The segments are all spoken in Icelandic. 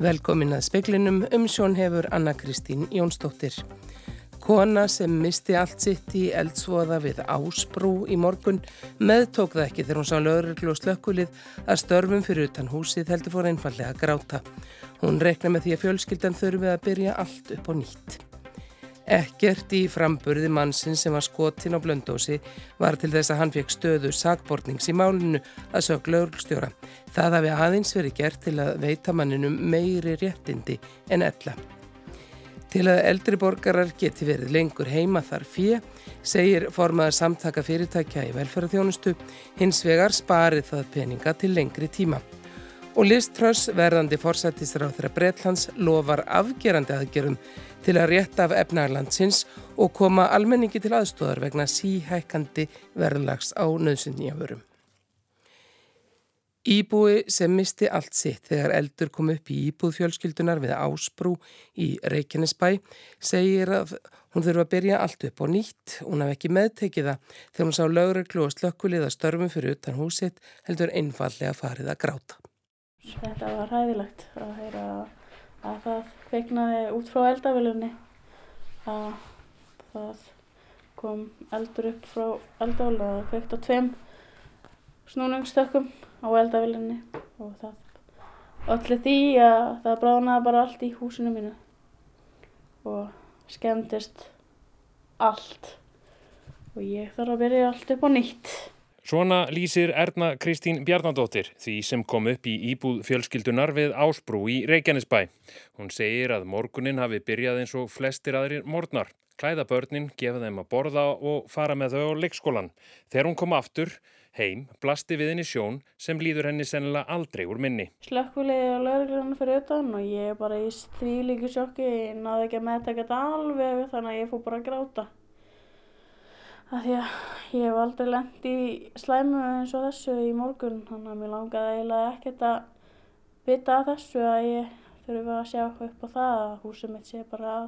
Velkomin að speklinum um sjón hefur Anna Kristín Jónsdóttir. Kona sem misti allt sitt í eldsvoða við Ásbrú í morgun meðtók það ekki þegar hún sá lögurglu og slökkulið að störfum fyrir utan húsið heldur fór einfallega gráta. Hún rekna með því að fjölskyldan þurfi að byrja allt upp á nýtt. Ekkert í framburði mannsinn sem var skotin á blöndósi var til þess að hann fekk stöðu sagbortnings í málinu að sög lögurstjóra. Það hafi aðeins verið gert til að veita manninum meiri réttindi en ella. Til að eldri borgarar geti verið lengur heima þar fjö, segir formaðar samtaka fyrirtækja í velferðarþjónustu, hins vegar sparið það peninga til lengri tíma. Og Liz Truss, verðandi forsættisráð þeirra Breitlands, lofar afgerandi aðgerum til að rétta af efnarlandsins og koma almenningi til aðstóðar vegna síhækandi verðlags á nöðsynjaförum. Íbúi sem misti allt sitt þegar eldur kom upp í íbúðfjölskyldunar við Ásbrú í Reykjanesbæ segir að hún þurfa að byrja allt upp á nýtt. Hún haf ekki meðtekið það þegar hún sá lögreglu og slökkulið að störfum fyrir utan húsitt heldur einfallega farið að gráta. Þetta var hæðilegt að heyra að það kveiknaði út frá eldavélunni að það kom eldur upp frá eldála og kveikt á tveim snúningstökkum á eldavélunni og það öllu því að það bránaði bara allt í húsinu mínu og skemmtist allt og ég þarf að byrja allt upp á nýtt. Svona lýsir Erna Kristín Bjarnadóttir því sem kom upp í íbúð fjölskyldunar við Ásbrú í Reykjanesbæ. Hún segir að morgunin hafi byrjað eins og flestir aðrir morgnar. Klæða börnin, gefa þeim að borða og fara með þau á leikskólan. Þegar hún kom aftur heim, blasti við henni sjón sem líður henni sennilega aldrei úr minni. Slökkvilegi og lögurinn fyrir utan og ég er bara í því líku sjokki, náðu ekki að meðtaka þetta alveg þannig að ég fór bara að gráta að því að ég hef aldrei lengt í slæmu eins og þessu í morgun þannig að mér langaði eiginlega ekkert að vita að þessu að ég þurfi að sjá upp á það að húsið mitt sé bara að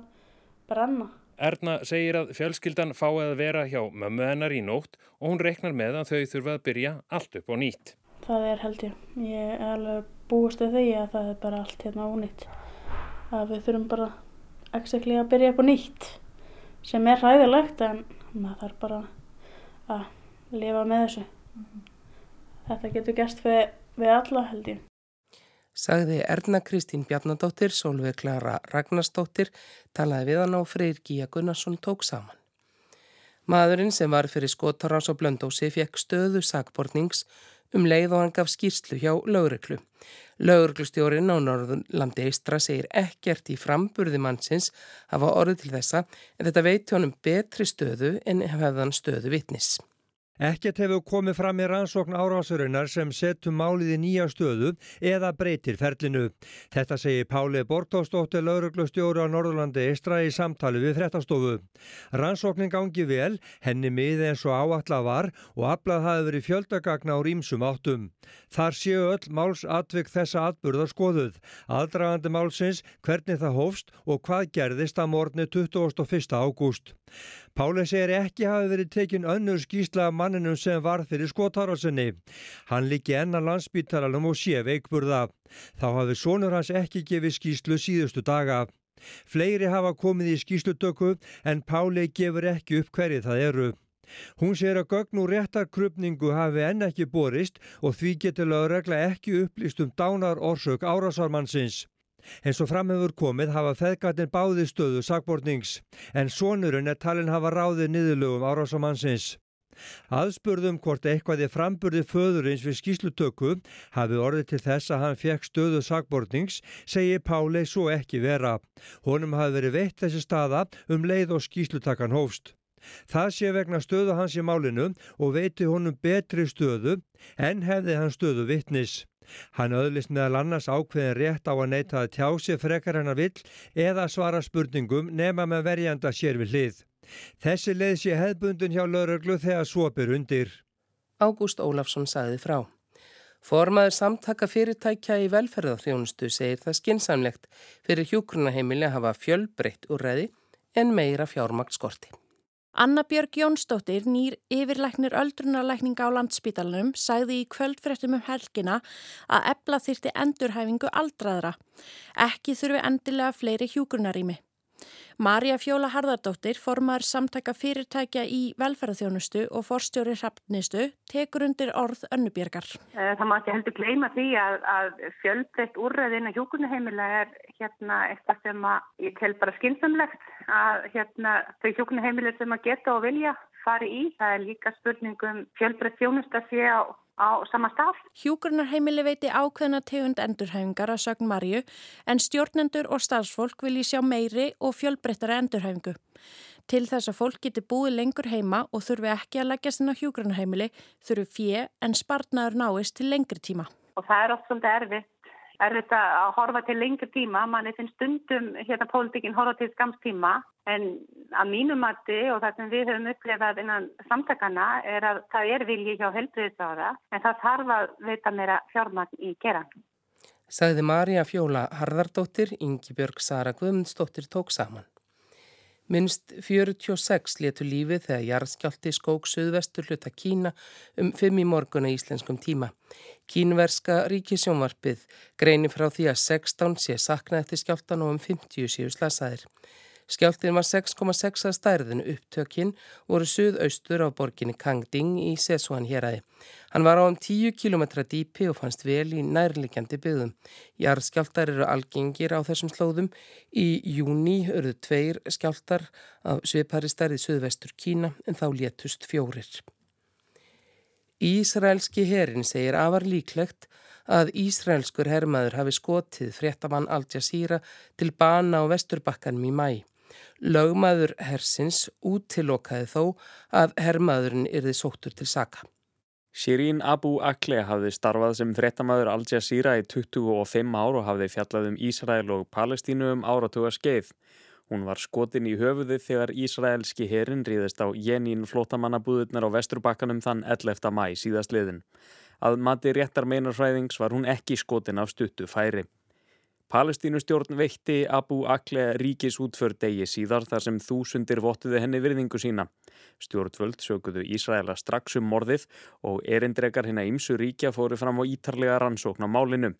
brenna. Erna segir að fjölskyldan fái að vera hjá mömmu hennar í nótt og hún reiknar með að þau þurfa að byrja allt upp á nýtt. Það er held ég. Ég er alveg búist við því að það er bara allt hérna ónýtt. Að við þurfum bara ekki að byrja upp á nýtt sem er ræðilegt en maður þarf bara að lifa með þessu mm -hmm. þetta getur gerst við, við alla held ég Sagði Erna Kristín Bjarnadóttir Solveig Klara Ragnarsdóttir talaði við hann á Freyr Gíja Gunnarsson tók saman Maðurinn sem var fyrir skotarás og blöndósi fekk stöðu sagbortnings um leið og hann gaf skýrslu hjá lögreglu. Lögreglustjórin á Norðurlandi Eistra segir ekkert í framburði mannsins hafa orðið til þessa en þetta veit honum betri stöðu en hefðan stöðu vittnis. Ekkert hefur komið fram í rannsókn árásurinnar sem setur málið í nýja stöðu eða breytir ferlinu. Þetta segir Páli Bortósdóttir lauruglustjóru á Norðurlandi Eistra í samtali við frettastofu. Rannsóknin gangi vel, henni miði eins og áallar var og aflað hafi verið fjöldagagna á rýmsum áttum. Þar séu öll máls atvik þessa atburðar skoðuð. Aldragandi málsins, hvernig það hófst og hvað gerðist að morgni 21. ágúst. Páli segir ekki hafi verið tekin önnur skýsla af manninum sem var fyrir skotárásinni. Hann líki enna landsbítalalum og sé veikburða. Þá hafi sonur hans ekki gefið skýslu síðustu daga. Fleiri hafa komið í skýslutöku en Páli gefur ekki upp hverju það eru. Hún segir að gögn úr réttarkrupningu hafi enn ekki borist og því getur lögregla ekki upplýst um dánar orsök árásarmannsins. Eins og framhefur komið hafa feðgatinn báði stöðu sagbortnings en sonurinn er talin hafa ráðið niðurlögum árásamannsins. Aðspurðum hvort eitthvað er framburði föðurins við skýslutöku hafi orðið til þess að hann fekk stöðu sagbortnings, segir Páli svo ekki vera. Honum hafi verið veitt þessi staða um leið og skýslutakan hófst. Það sé vegna stöðu hans í málinu og veiti honum betri stöðu en hefði hann stöðu vittnis. Hann öðlist meðal annars ákveðin rétt á að neyta að tjási frekar hennar vill eða svara spurningum nema með verjanda sér við hlið. Þessi leið sé hefðbundun hjá lauruglu þegar svopir undir. Ágúst Ólafsson sagði frá. Formaður samtaka fyrirtækja í velferðarþjónustu segir það skinsamlegt fyrir hjúkrunaheimili að hafa fjölbreytt úr reði en meira fjármakt skorti. Anna Björg Jónsdóttir, nýr yfirleiknir öldrunarleikninga á landspítalunum, sagði í kvöldfrettum um helgina að ebla þyrti endurhæfingu aldraðra. Ekki þurfi endilega fleiri hjúgrunarými. Marja Fjóla Harðardóttir, formar samtaka fyrirtækja í velferðarþjónustu og forstjóri hrappnistu, tekur undir orð önnubjörgar. Eh, það má ekki heldur gleyma því að, að fjölbreytt úrræðin að hjókunaheimila er hérna eitthvað sem að ég tel bara skynnsamlegt að hérna þau hjókunaheimila sem að geta og vilja fari í. Það er líka spurningum fjölbreytt þjónustu að sé á sama stað. Hjúgrunarheimili veiti ákveðna tegund endurhæfingar að sögn Marju en stjórnendur og starfsfólk vilji sjá meiri og fjölbreyttara endurhæfingu. Til þess að fólk geti búið lengur heima og þurfi ekki að leggjast inn á hjúgrunarheimili þurfi fjö en spartnaður náist til lengri tíma. Og það er oft svolítið erfitt er þetta að horfa til lengur tíma, manni finnst stundum hérna pólitíkinn horfa til skamstíma en að mínum mati og það sem við höfum upplefað innan samtakana er að það er vilji hjá helbriðsáða en það þarf að veita meira fjármagn í geran. Sagði Marja Fjóla Harðardóttir, Ingi Björg Sara Guðmundsdóttir tók saman. Minst 46 letu lífið þegar jarðskjálti skók söðvestur hluta Kína um 5 í morgun á íslenskum tíma. Kínverska ríkisjónvarpið greinir frá því að 16 sé sakna eftir skjáltan og um 50 séu slasaðir. Skjáltin var 6,6 að stærðinu upptökinn voru suðaustur á borginni Kangding í Sesuan héræði. Hann var á um 10 km dýpi og fannst vel í nærlikjandi byggðum. Jarðskjáltar eru algengir á þessum slóðum. Í júni örðu tveir skjáltar af svipari stærði suðvestur Kína en þá létust fjórir. Ísraelski herin segir afar líklegt að Ísraelskur hermaður hafi skotið fréttamann Al Jazeera til bana á vesturbakkanum í mæ. Lögmaður hersins útilokaði þó að hermaðurinn yrði sóttur til saka. Shirin Abu Akleh hafði starfað sem frettamæður Al Jazeera í 25 ár og hafði fjallað um Ísrael og Palestínu um áratuga skeið. Hún var skotin í höfuði þegar Ísraelski herin ríðist á Jenín flótamannabúðurnar á vesturbakkanum þann 11. mæ síðastliðin. Að mati réttar meinarfræðings var hún ekki skotin af stuttu færi. Palestínustjórn veitti Abu Akle ríkis útför degi síðar þar sem þúsundir vottuði henni virðingu sína. Stjórnvöld sökuðu Ísraela strax um morðið og erindrekar hérna ímsu ríkja fóru fram á ítarlega rannsókn á málinu.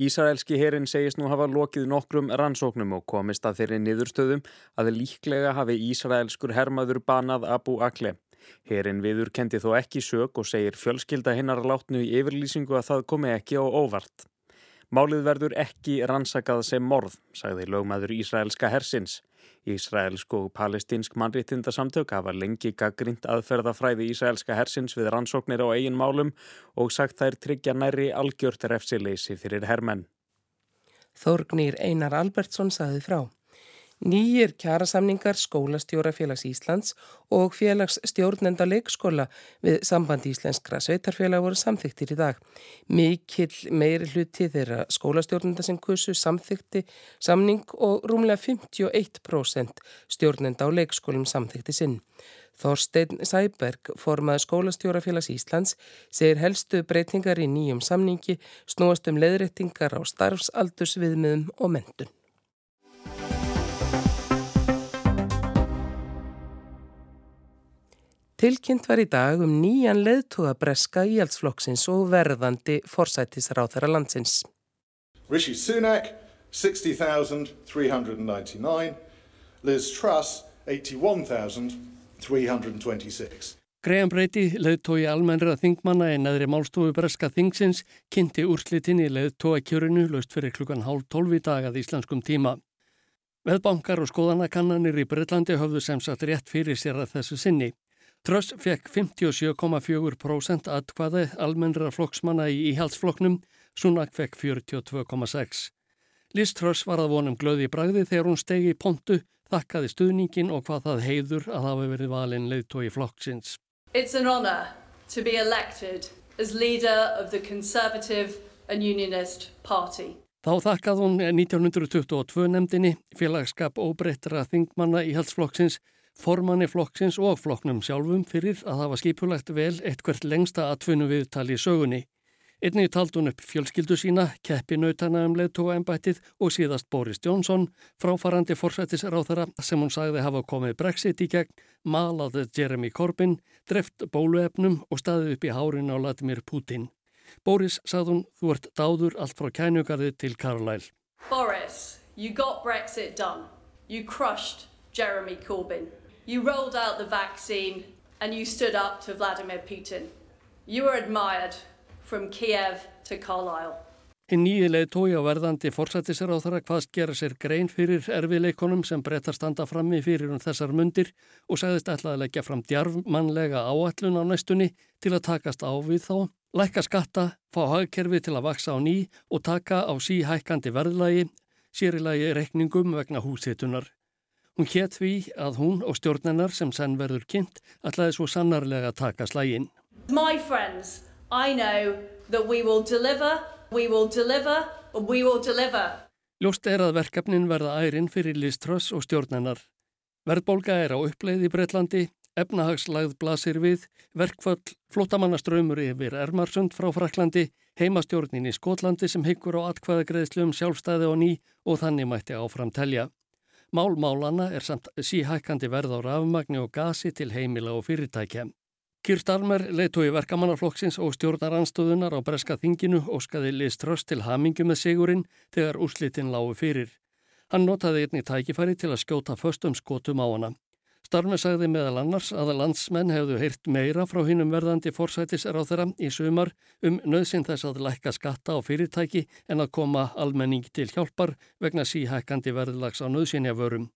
Ísraelski herin segist nú hafa lokið nokkrum rannsóknum og komist að þeirri niðurstöðum að líklega hafi Ísraelskur hermaður banað Abu Akle. Herin viður kendi þó ekki sög og segir fjölskylda hinnar látnu í yfirlýsingu að það komi ekki á óvart. Málið verður ekki rannsakað sem morð, sagði lögmaður Ísraelska hersins. Ísraelsk og palestinsk mannréttindasamtök hafa lengi gaggrind aðferðafræði Ísraelska hersins við rannsóknir á eigin málum og sagt þær tryggja næri algjört refsileysi fyrir hermenn. Þórgnýr Einar Albertsson saði frá. Nýjir kjærasamningar skólastjórafélags Íslands og félagsstjórnenda leikskóla við sambandi íslenskra sveitarfélag voru samþyktir í dag. Mikill meiri hluti þeirra skólastjórnenda sem kursu samþykti samning og rúmlega 51% stjórnenda á leikskólum samþykti sinn. Þorstein Sæberg, formaði skólastjórafélags Íslands, segir helstu breytingar í nýjum samningi snúast um leðrættingar á starfsaldursviðmiðum og mentun. Tilkynnt var í dag um nýjan leðtúabreska íhaldsflokksins og verðandi forsættisráþara landsins. Rishi Sunak, 60,399. Liz Truss, 81,326. Graham Brady, leðtói almennra þingmanna en aðri málstofu breska þingsins, kynnti úrslitin í leðtóakjörinu löst fyrir klukkan hálf tólf í dag að íslenskum tíma. Veðbankar og skoðanakannanir í Breitlandi höfðu sem sagt rétt fyrir sér að þessu sinni. Truss fekk 57,4% atkvaði almennra flokksmanna í íhaldsflokknum, Sunak fekk 42,6%. Liz Truss var að vonum glöði í bragði þegar hún stegi í pontu, þakkaði stuðningin og hvað það heiður að hafa verið valin leiðtói flokksins. It's an honour to be elected as leader of the Conservative and Unionist Party. Þá þakkað hún 1922 nefndinni félagskap óbreyttra þingmanna í halsflokksins formanni flokksins og flokknum sjálfum fyrir að hafa skipulagt vel eitthvert lengsta atvinnu viðtali í sögunni. Einnig tald hún upp fjölskyldu sína, keppinautana um leðtóa embættið og síðast Boris Johnson, fráfarandi forsættisráþara sem hún sagði hafa komið Brexit í gegn, malaði Jeremy Corbyn, dreft bóluefnum og staðið upp í hárin á Vladimir Putin. Boris sagði hún, þú ert dáður allt frá kænugarði til Carlisle. Boris, you got Brexit done. You crushed Jeremy Corbyn. You rolled out the vaccine and you stood up to Vladimir Putin. You were admired from Kiev to Carlisle. Hinn nýjileg tói á verðandi forsættisir á þar að hvaðst gera sér grein fyrir erfileikonum sem brettar standa frammi fyrir um þessar mundir og sagðist ætlaði að leggja fram djarfmannlega áallun á næstunni til að takast á við þá, lækka skatta, fá hagkerfi til að vaksa á ný og taka á síhækkandi verðlagi, sérilagi rekningum vegna húsitunar. Hún hétt því að hún og stjórnennar sem senn verður kynnt ætlaði svo sannarlega taka slægin. My friends, I know that we will deliver, we will deliver, and we will deliver. Ljóst er að verkefnin verða ærin fyrir Liz Truss og stjórnennar. Verðbólga er á uppleið í Breitlandi, efnahagslæð blasir við, verkföll, flottamannaströymur yfir Ermarsund frá Fraklandi, heimastjórnin í Skotlandi sem hyggur á atkvæðagreðslu um sjálfstæði og ný og þannig mætti áfram telja. Málmálana er samt síhækkandi verð á rafmagni og gasi til heimila og fyrirtækja. Kýr Starmer leitói verkamannarflokksins og stjórnar anstöðunar á breska þinginu óskaði Liz Truss til hamingu með sigurinn þegar úrslitin lágu fyrir. Hann notaði einni tækifæri til að skjóta föstum skotum á hana. Starmer sagði meðal annars að landsmenn hefðu heyrt meira frá hinnum verðandi forsætis er á þeirra í sumar um nöðsinn þess að lækka skatta á fyrirtæki en að koma almenning til hjálpar vegna síhækkandi verðlags á nöðsynja vörum.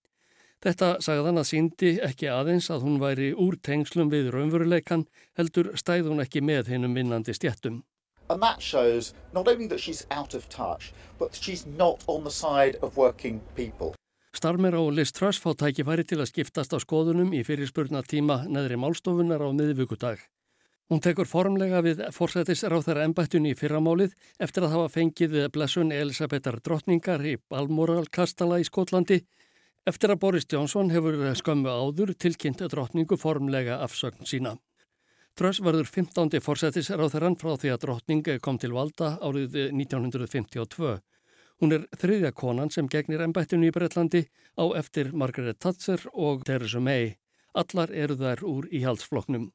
Þetta sagðan að síndi ekki aðeins að hún væri úr tengslum við raunveruleikan heldur stæð hún ekki með hinnum vinnandi stjettum. And that shows not only that she's out of touch, but she's not on the side of working people. Starmer og Liz Truss fá tækifæri til að skiptast á skoðunum í fyrirspurna tíma neðri málstofunar á miðvíkudag. Hún tekur formlega við forsættis ráþæra embættun í fyrramálið eftir að hafa fengið blessun Elisabetar drottningar í Balmoral Kastala í Skotlandi Eftir að Boris Johnson hefur skömmu áður tilkynnt drottningu formlega afsögn sína. Tröss varður 15. fórsættisráþarann frá því að drottning kom til valda árið 1952. Hún er þriðja konan sem gegnir ennbættinu í Breitlandi á eftir Margaret Thatcher og Theresa May. Allar eru þær úr íhaldsfloknum.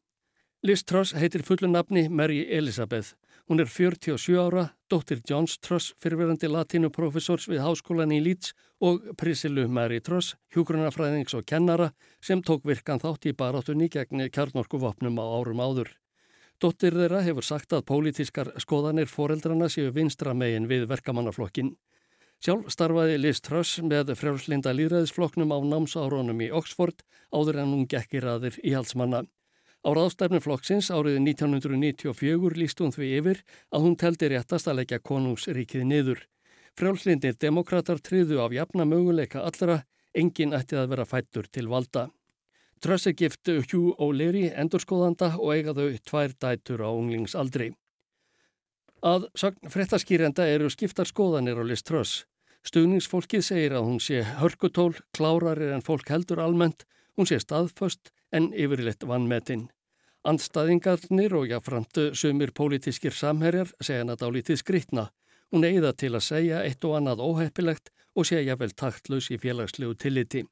Liz Truss heitir fullu nafni Mary Elizabeth. Hún er 47 ára, dóttir Johns Truss, fyrirverandi latínuprofessors við háskólan í Leeds og Priscilu Mary Truss, hjúgrunafræðings og kennara sem tók virkan þátt í baráttunni gegn kjarnorkuvapnum á árum áður. Dóttir þeirra hefur sagt að pólitískar skoðanir foreldrana séu vinstra megin við verkamannaflokkin. Sjálf starfaði Liz Truss með frjálslinda líðræðisflokknum á námsárunum í Oxford áður en hún gekkir aðir í halsmanna. Á ráðstæfnu flokksins árið 1994 líst hún því yfir að hún teldi réttast að leggja konungsríkið niður. Frjálslindir demokrater triðu af jafna möguleika allra, engin ætti að vera fættur til valda. Trössi giftu Hugh O'Leary endurskóðanda og eiga þau tvær dætur á unglingsaldri. Að frettaskýrenda eru skiptar skoðanir á list Tröss. Stuðningsfólkið segir að hún sé hörkutól, klárarir en fólk heldur almennt, hún sé staðföst en yfirleitt vannmetinn. Andstaðingarnir og jáfnframt sumir pólitískir samherjar segja hann að dálítið skritna. Hún eigða til að segja eitt og annað óheppilegt og segja vel taktlaus í félagslegu tilliti.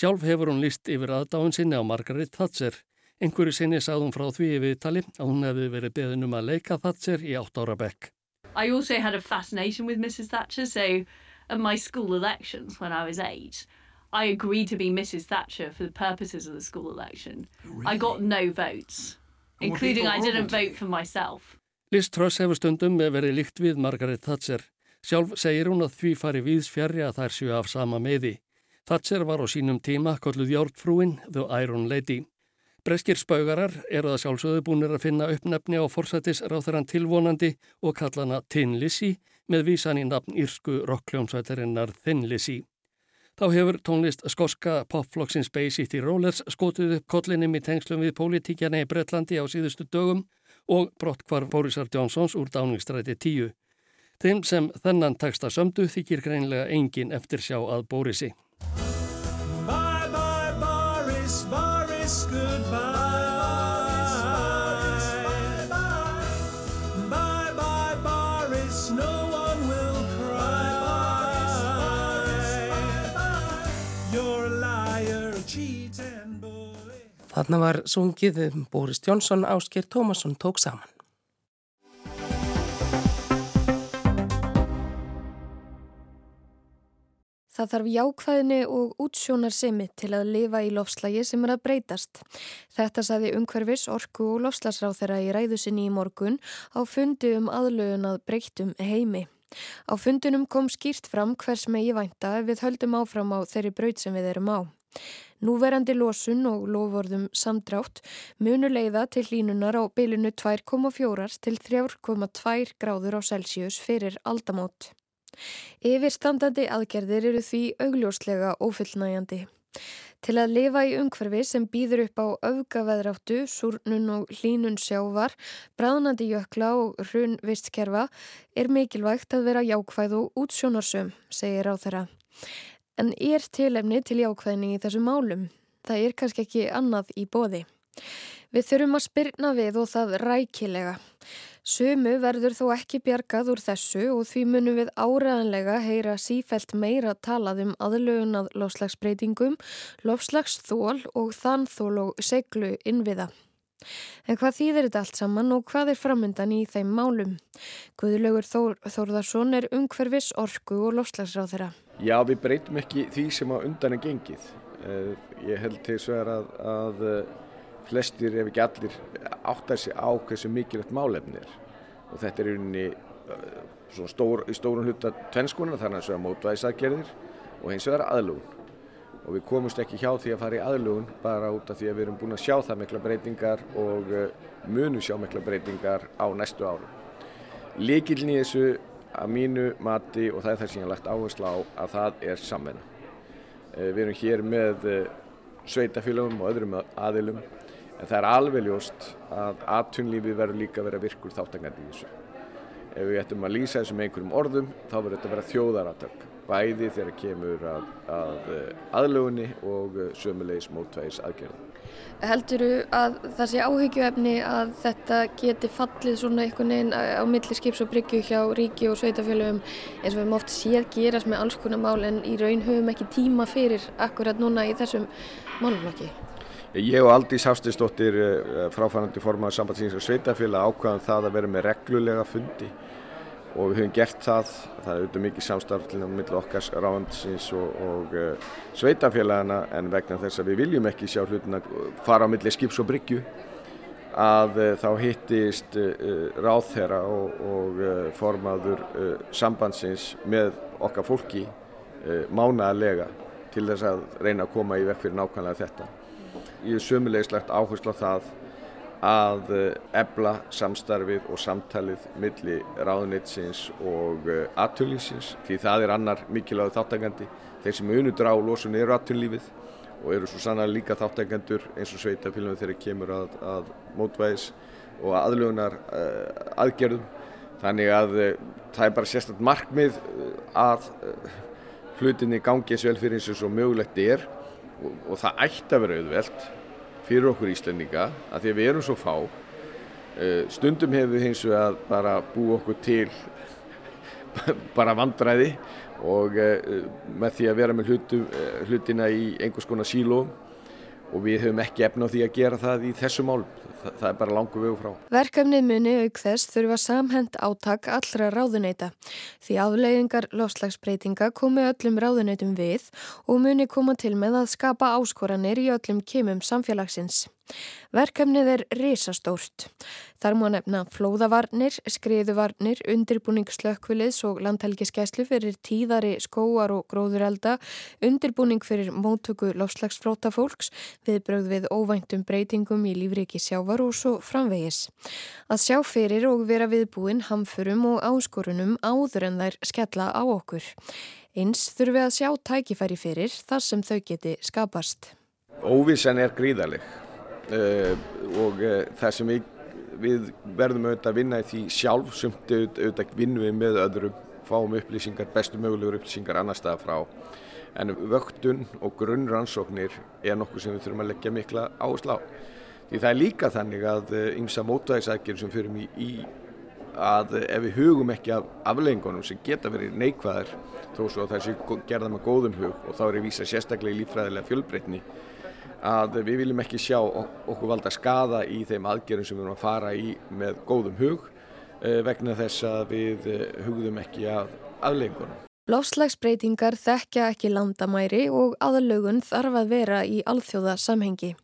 Sjálf hefur hún list yfir aðdáðun sinni á Margaret Thatcher. Einhverju sinni sagði hún frá því yfir tali að hún hefði verið beðin um að leika Thatcher í átt ára bekk. I also had a fascination with Mrs Thatcher so at my school elections when I was eight I agreed to be Mrs. Thatcher for the purposes of the school election. Really? I got no votes, including I didn't vote for myself. Liz Truss hefur stundum verið líkt við Margaret Thatcher. Sjálf segir hún að því fari viðs fjari að þær séu af sama meði. Thatcher var á sínum tíma kolluð Jórnfrúin, The Iron Lady. Breskir spaugarar eru að sjálfsögðu búinir að finna uppnefni á forsættis ráþarann tilvonandi og kalla hana Tin Lizzy með vísan í nafn írsku rockljónsvættarinnar Thin Lizzy. Þá hefur tónlist skorska popflokksins Bay City Rollers skotið upp kollinum í tengslum við pólitíkjana í Breitlandi á síðustu dögum og brott hvar Borisar Johnsons úr dáningstræti 10. Þeim sem þennan taksta sömdu þykir greinlega engin eftir sjá að Borisi. Þarna var sungið um Boris Jónsson, Ásker Tómasson tók saman. Það þarf jákvæðinni og útsjónarsemi til að lifa í lofslagi sem er að breytast. Þetta saði umhverfis orku og lofslagsráð þeirra í ræðusinni í morgun á fundi um aðlögun að breytum heimi. Á fundunum kom skýrt fram hvers megi vænta ef við höldum áfram á þeirri braut sem við erum á. Núverandi losun og lofvorðum samdrátt munu leiða til hlínunar á bylunu 2,4 til 3,2 gráður á Celsius fyrir aldamót. Yfirstandandi aðgerðir eru því augljóslega ofullnægjandi. Til að lifa í umhverfi sem býður upp á öfgaveðráttu, súrnun og hlínun sjávar, bráðnandi jökla og hrun vistkerfa er mikilvægt að vera jákvæð og útsjónarsum, segir á þeirra. En er tilefni til jákvæðning í þessu málum? Það er kannski ekki annað í bóði. Við þurfum að spyrna við og það rækilega. Sumu verður þó ekki bjargað úr þessu og því munum við áræðanlega heyra sífælt meira talað um aðlögun að lofslagsbreytingum, lofslagsþól og þannþól og seglu innviða. En hvað þýðir þetta allt saman og hvað er framöndan í þeim málum? Guðlaugur Þór, Þórðarsson er umhverfis, orku og lofslagsráð þeirra. Já, við breytum ekki því sem að undan er gengið. Eh, ég held til er að, að flestir ef ekki allir áttar sig á hversu mikilvægt málefni er og þetta er rauninni uh, stór, í stórun hluta tvennskona þannig að það er mótvæðisaðgerðir og hins vegar aðlugun og við komumst ekki hjá því að fara í aðlugun bara út af því að við erum búin að sjá það mikla breytingar og munum sjá mikla breytingar á næstu árum. Líkilin í þessu að mínu mati og það er það sem ég har lagt áherslu á að það er samvenna. Uh, við erum hér með sveitafélagum og öðrum aðilum En það er alveg ljóst að aðtunlífið verður líka að vera virkur þáttangandi í þessu. Ef við ættum að lýsa þessum einhverjum orðum þá verður þetta að vera þjóðaratökk. Bæði þegar kemur að, að eh, aðlugunni og eh, sömulegis mótvægis aðgerðum. Heldur þú að það sé áhyggjuefni að þetta geti fallið svona einhvern veginn á milli skips og bryggju hjá ríki og sveitafjölugum eins og við höfum oft séð gerast með alls konar mál en í raun höfum ekki tíma fyrir akkurat núna í þessum málflokki? Ég og Aldís Hafstinsdóttir, eh, fráfærandi formað sambandsins og sveitafélag ákvaðum það að vera með reglulega fundi og við höfum gert það. Það er auðvitað mikið samstarf til og með okkar ráðamtisins og, og uh, sveitafélagana en vegna þess að við viljum ekki sjá hlutin að fara á milli skips og bryggju að uh, þá hittist uh, ráðherra og, og formaður sambandsins með okkar fólki mánaðarlega til þess að reyna að koma í vekk fyrir nákvæmlega þetta ég er sömulegslegt áherslu á það að ebla eh, samstarfið og samtalið milli ráðunitsins og eh, aðtunlífsins því það er annar mikilvæg þáttækandi þeir sem unudur á losun eru aðtunlífið og eru svo sannlega líka þáttækandur eins og sveitafélagum þegar kemur að, að mótvæðis og aðlugunar uh, eh, aðgerðum. Þannig að uh, það er bara sérstaklega markmið að uh, hlutinni gangi eins vel fyrir eins og mögulegt er og, og það ætti að vera auðvelt fyrir okkur Íslandinga að því að við erum svo fá uh, stundum hefur við hins vegar bara búið okkur til bara vandræði og uh, með því að vera með hlutum, uh, hlutina í einhvers konar síló og við höfum ekki efna á því að gera það í þessu málum. Það, það er bara langu vegu frá. Verkefnið muni auk þess þurfa samhend átak allra ráðuneyta því afleiðingar lofslagsbreytinga komi öllum ráðuneytum við og muni koma til með að skapa áskoranir í öllum kemum samfélagsins. Verkefnið er risastórt. Þar má nefna flóðavarnir, skriðuvarnir, undirbúningslökkviliðs og landhelgiskeslu fyrir tíðari skóar og gróðurelda, undirbúning fyrir móttöku lofslagsflóta fólks, viðbröð við óvæntum breytingum í lífriki sjávar og svo framvegis. Að sjá fyrir og vera viðbúin hamfurum og áskorunum áður en þær skella á okkur. Eins þurfum við að sjá tækifæri fyrir þar sem þau geti skapast. Óvissan er gríðaleg og uh, það sem við, við verðum auðvitað að vinna í því sjálf sumt auðvitað vinnum við með öðrum fáum upplýsingar, bestu mögulegur upplýsingar annar staða frá. En vöktun og grunnrannsóknir er nokkuð sem við þurfum að leggja mikla áherslu á. Því það er líka þannig að ymsa uh, mótvæðisækjur sem fyrir í, í að ef við hugum ekki af afleggingunum sem geta verið neikvæðar þó svo að það sé gerða með góðum hug og þá er ég vísa sérstaklega í lífræðilega fjölbreytni að við viljum ekki sjá okkur valda skada í þeim aðgerðum sem við erum að fara í með góðum hug eh, vegna þess að við eh, hugðum ekki að aðlengunum. Lofslagsbreytingar þekkja ekki landamæri og aðlögun þarf að vera í alþjóða samhengi.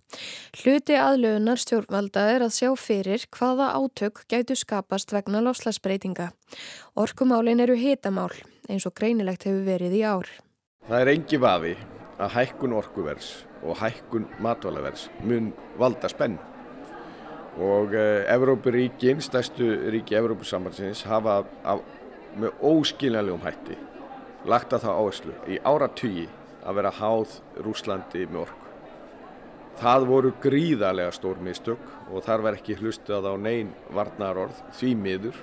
Hluti aðlögunar stjórnvalda er að sjá fyrir hvaða átök gætu skapast vegna lofslagsbreytinga. Orkumálin eru hitamál eins og greinilegt hefur verið í ár. Það er engi vafi að hækkun orkuvers og hækkun matvalavers mun valda spenn og uh, Evrópuríkin, stærstu ríki Evrópusambansins hafa af, með óskiljanlegum hætti lagt að það áherslu í áratugji að vera háð Rúslandi með orku. Það voru gríðarlega stór mistök og þar var ekki hlustað á neyn varnarorð því miður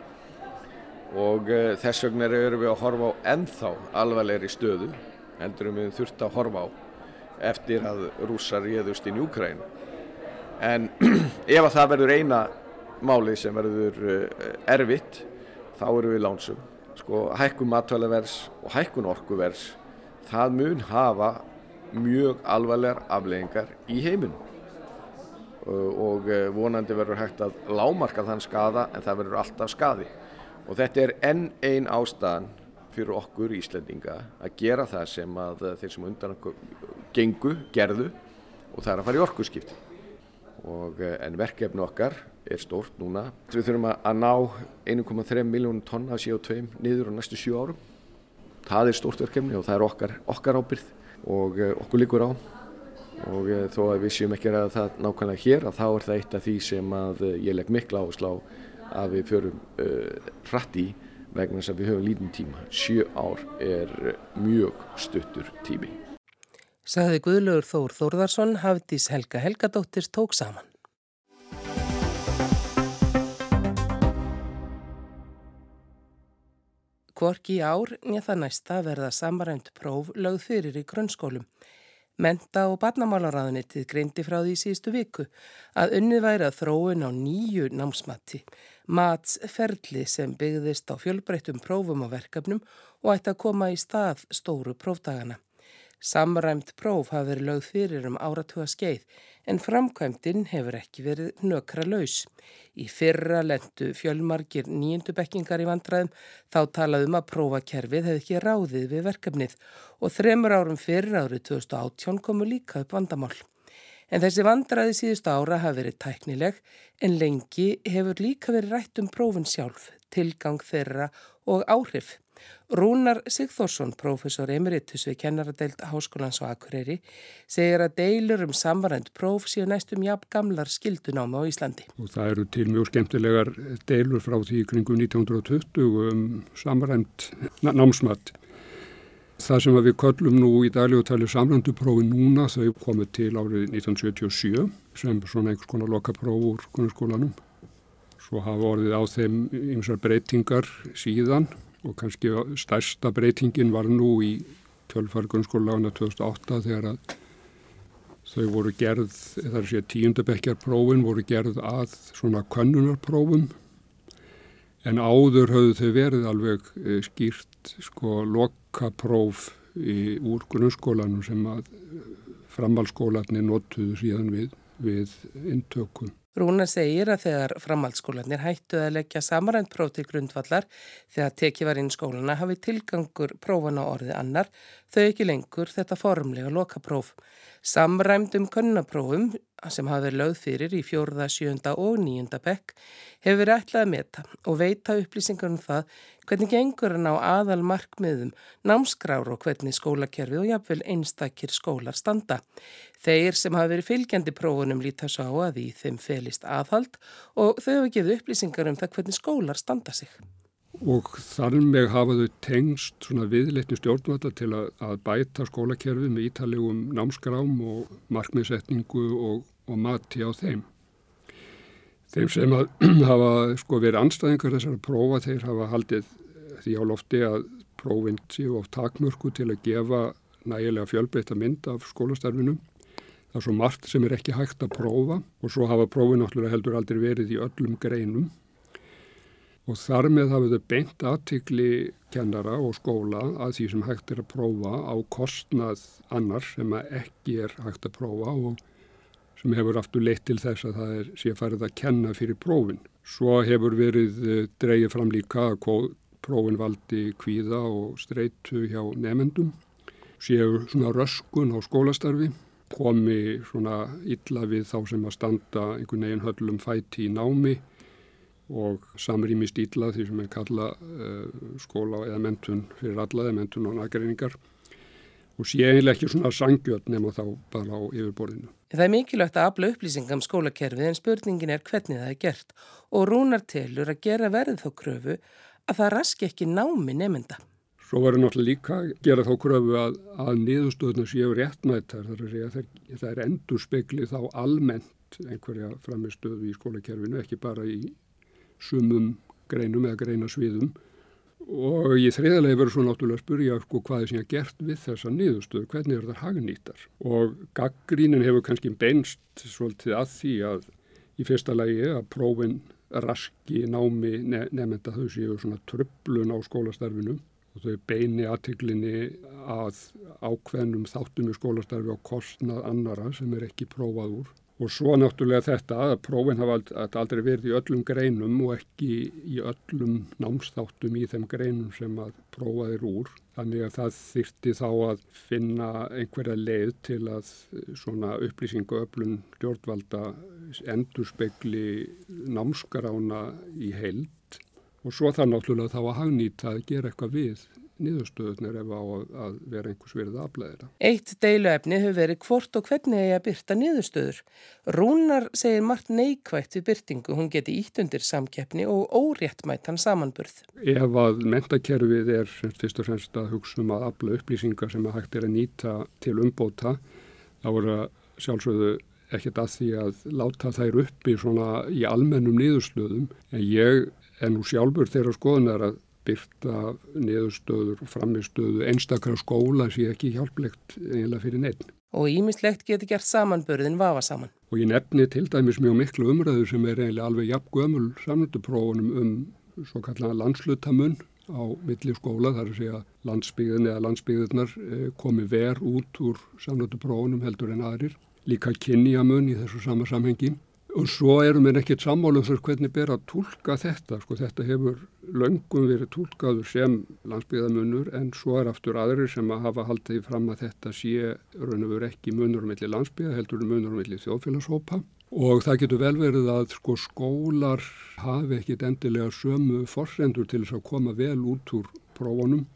og uh, þess vegna erum við að horfa á ennþá alvarlegri stöðu heldur við þurft að horfa á eftir að rússar réðust inn í Úkrænu. En ef að það verður eina máli sem verður eh, erfitt, þá eru við lánsum. Sko, hækkun matvælavers og hækkun orkuvers, það mun hafa mjög alvarlegar afleggingar í heiminum. Og eh, vonandi verður hægt að lámarka þann skada en það verður alltaf skadi. Og þetta er enn einn ástæðan fyrir okkur Íslendinga að gera það sem að þeir sem undan gengu, gerðu og það er að fara í orkuskipti. Og, eh, en verkefni okkar er stórt núna. Við þurfum að ná 1,3 miljónum tonna CO2 niður á næstu 7 árum. Það er stórt verkefni og það er okkar, okkar ábyrð og uh, okkur líkur á. Og uh, þó að við séum ekki að það nákvæmlega hér að þá er það eitt af því sem uh, ég legg mikla áherslu á að við förum hratt í vegna þess að við höfum lítinn tíma. Sjö ár er mjög stuttur tími. Saði Guðlaugur Þór Þórðarsson, Hafdís Helga Helgadóttir tók saman. Kvorki ár nýja það næsta verða samarænt próf lögð fyrir í grunnskólum. Menta og barnamálaráðunitið greindi frá því síðustu viku að unnið væri að þróun á nýju námsmatti, matsferðli sem byggðist á fjölbreyttum prófum og verkefnum og ætti að koma í stað stóru prófdagana. Samræmt próf hafi verið lögð fyrir um áratuga skeið en framkvæmdinn hefur ekki verið nökra laus. Í fyrra lendu fjölmargir nýjendubekkingar í vandræðum þá talaðum að prófakerfið hefði ekki ráðið við verkefnið og þremur árum fyrir árið 2018 komu líka upp vandamál. En þessi vandræði síðustu ára hafi verið tæknileg en lengi hefur líka verið rætt um prófin sjálf, tilgang þeirra og áhrif. Rúnar Sigþórsson, professor emeritus við kennaradeild Háskólans og Akureyri, segir að deilur um samvarend próf séu næstum jafn gamlar skildunáma á Íslandi. Og það eru til mjög skemmtilegar deilur frá því kringum 1920 um samvarend námsmatt. Það sem við köllum nú í dagljóðtali samranduprófi núna þau komið til árið 1977 sem svona einhvers konar lokapróf úr grunnskólanum. Svo hafa orðið á þeim ymsar breytingar síðan og kannski stærsta breytingin var nú í tölfar grunnskólalána 2008 þegar að þau voru gerð, þar sé tíundabekjarprófin voru gerð að svona könnunarprófum en áður höfðu þau verið alveg eh, skýrt sko lokapróf í, úr grunnskólanum sem að framhalskólanir notuðu síðan við, við intökum. Rúna segir að þegar framhaldsskólanir hættu að leggja samarænt próf til grundvallar þegar tekið var inn skólana hafi tilgangur prófana orðið annar þau ekki lengur þetta formlega lokapróf. Samræmdum könnaprófum sem hafi verið lögð fyrir í fjórða, sjönda og nýjunda bekk hefur verið ætlað að meta og veita upplýsingar um það hvernig gengur hann á aðal markmiðum, námskrár og hvernig skólakerfið og jafnvel einstakir skólar standa. Þeir sem hafi verið fylgjandi prófunum líta svo á að í þeim felist aðhald og þau hafa gefið upplýsingar um það hvernig skólar standa sig. Og þannig með hafa þau tengst viðleitni stjórnvalda til að, að bæta skólakerfið með ítalegum námskrám og markmiðsetningu og, og mati á þeim. Þeim sem hafa sko, verið anstæðingar þessar að prófa þeir hafa haldið því á lofti að prófinn séu á takmörku til að gefa nægilega fjölbreytta mynd af skólastarfinum. Það er svo margt sem er ekki hægt að prófa og svo hafa prófinn náttúrulega heldur aldrei verið í öllum greinum og þar með hafið þau beint aðtikli kennara og skóla að því sem hægt er að prófa á kostnað annar sem ekki er hægt að prófa og sem hefur aftur leitt til þess að það er sé farið að kenna fyrir prófin. Svo hefur verið eh, dreyið fram líka að prófin valdi kvíða og streitu hjá nefendum, séu svona röskun á skólastarfi, komi svona illa við þá sem að standa einhvern veginn höllum fæti í námi og samrýmist illa því sem er kalla uh, skóla eða mentun fyrir alla eða mentun og nagreiningar og sé eiginlega ekki svona sangjöld nema þá bara á yfirborðinu. Það er mikilvægt að afla upplýsingum um skólakerfið en spurningin er hvernig það er gert og rúnar telur að gera verð þá kröfu að það raski ekki námi nefnda. Svo verður náttúrulega líka að gera þá kröfu að, að niðurstöðuna séu réttmættar þar að segja að það er endur spekli þá almennt einhverja framistöðu í skólakerfinu ekki bara í sumum greinum eða greinasviðum og í þriðalegi verður svo náttúrulega að spurja sko, hvað er síðan gert við þessa niðurstöðu, hvernig er það hagnýtar og gaggrínin hefur kannski beinst svolítið að því að í fyrsta lagi að prófin raski námi ne nefnda þau séu svona tröflun á skólastarfinu og þau beini aðtiklinni að ákveðnum þáttum í skólastarfi á kostnað annara sem er ekki prófað úr Og svo náttúrulega þetta að prófin hafa aldrei verið í öllum greinum og ekki í öllum námsþáttum í þeim greinum sem að prófaðir úr. Þannig að það þyrti þá að finna einhverja leið til að svona upplýsingu öflun stjórnvalda endur spekli námskarána í heild og svo það náttúrulega þá að hagnýta að gera eitthvað við niðurstöðunar ef á að vera einhvers verið afleðina. Eitt deiluefni hefur verið hvort og hvernig er að byrta niðurstöður. Rúnar segir margt neikvægt við byrtingu, hún geti ítt undir samkeppni og óréttmættan samanburð. Ef að mentakerfið er fyrst og fremst að hugsa um að afla upplýsingar sem að hægt er að nýta til umbóta, þá er að sjálfsögðu ekkert að því að láta þær uppi í almennum niðurstöðum en ég er nú sjálfur þeirra skoðunar að byrta niðurstöður og framistöðu einstakra skóla sé ekki hjálplegt eiginlega fyrir nefn. Og ímislegt getur gert samanbörðin vafa saman. Og ég nefni til dæmis mjög miklu umræðu sem er eiginlega alveg jafn gömul samnönduprófunum um svo kallan landslutamun á milli skóla þar að segja landsbyggðin eða landsbyggðirnar eh, komi ver út úr samnönduprófunum heldur en aðrir. Líka kynjamun í þessu sama samhengi Og svo erum við ekkert sammálum þess hvernig ber að tólka þetta. Sko, þetta hefur löngum verið tólkaður sem landsbyggðamunur en svo er aftur aðrir sem að hafa haldið fram að þetta sé raun og veru ekki munur milli landsbyggða, heldur munur milli þjóðfélagshópa. Og það getur vel verið að sko, skólar hafi ekkit endilega sömu forsendur til þess að koma vel út úr prófunum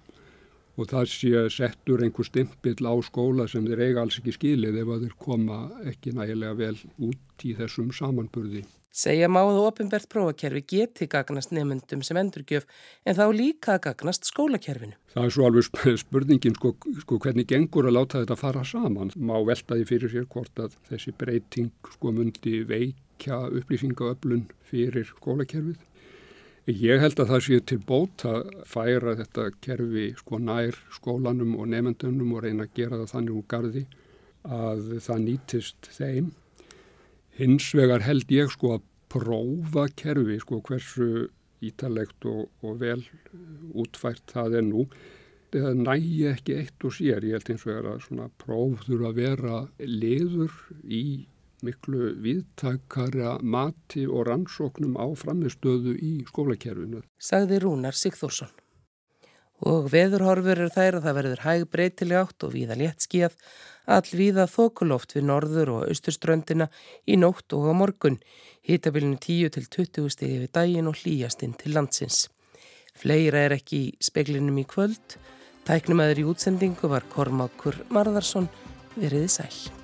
og það sé settur einhver stimpill á skóla sem þeir eiga alls ekki skilið ef að þeir koma ekki nægilega vel út í þessum samanburði. Segja máðu ofinbært prófakerfi geti gagnast nefnendum sem endurgjöf en þá líka gagnast skólakerfinu. Það er svo alveg spurningin sko, sko hvernig gengur að láta þetta fara saman. Má velta því fyrir sér hvort að þessi breyting sko mundi veikja upplýsingaöflun fyrir skólakerfið Ég held að það sé til bót að færa þetta kerfi sko nær skólanum og nefndunum og reyna að gera það þannig úr gardi að það nýtist þeim. Hins vegar held ég sko að prófa kerfi sko hversu ítalegt og, og vel útfært það er nú. Það nægi ekki eitt og sér. Ég held eins og er að svona próf þurfa að vera liður í miklu viðtakara mati og rannsóknum á framistöðu í skólakerfinu. Sagði Rúnar Sigþórsson. Og veðurhorfur eru þær að það verður hæg breytileg átt og víða létt skíð, all víða þokuloft við norður og austurströndina í nótt og á morgun, hýtabilinu 10 til 20 stegi við daginn og hlýjastinn til landsins. Fleira er ekki í speklinum í kvöld, tæknum aður í útsendingu var Kormákur Marðarsson veriði sæl.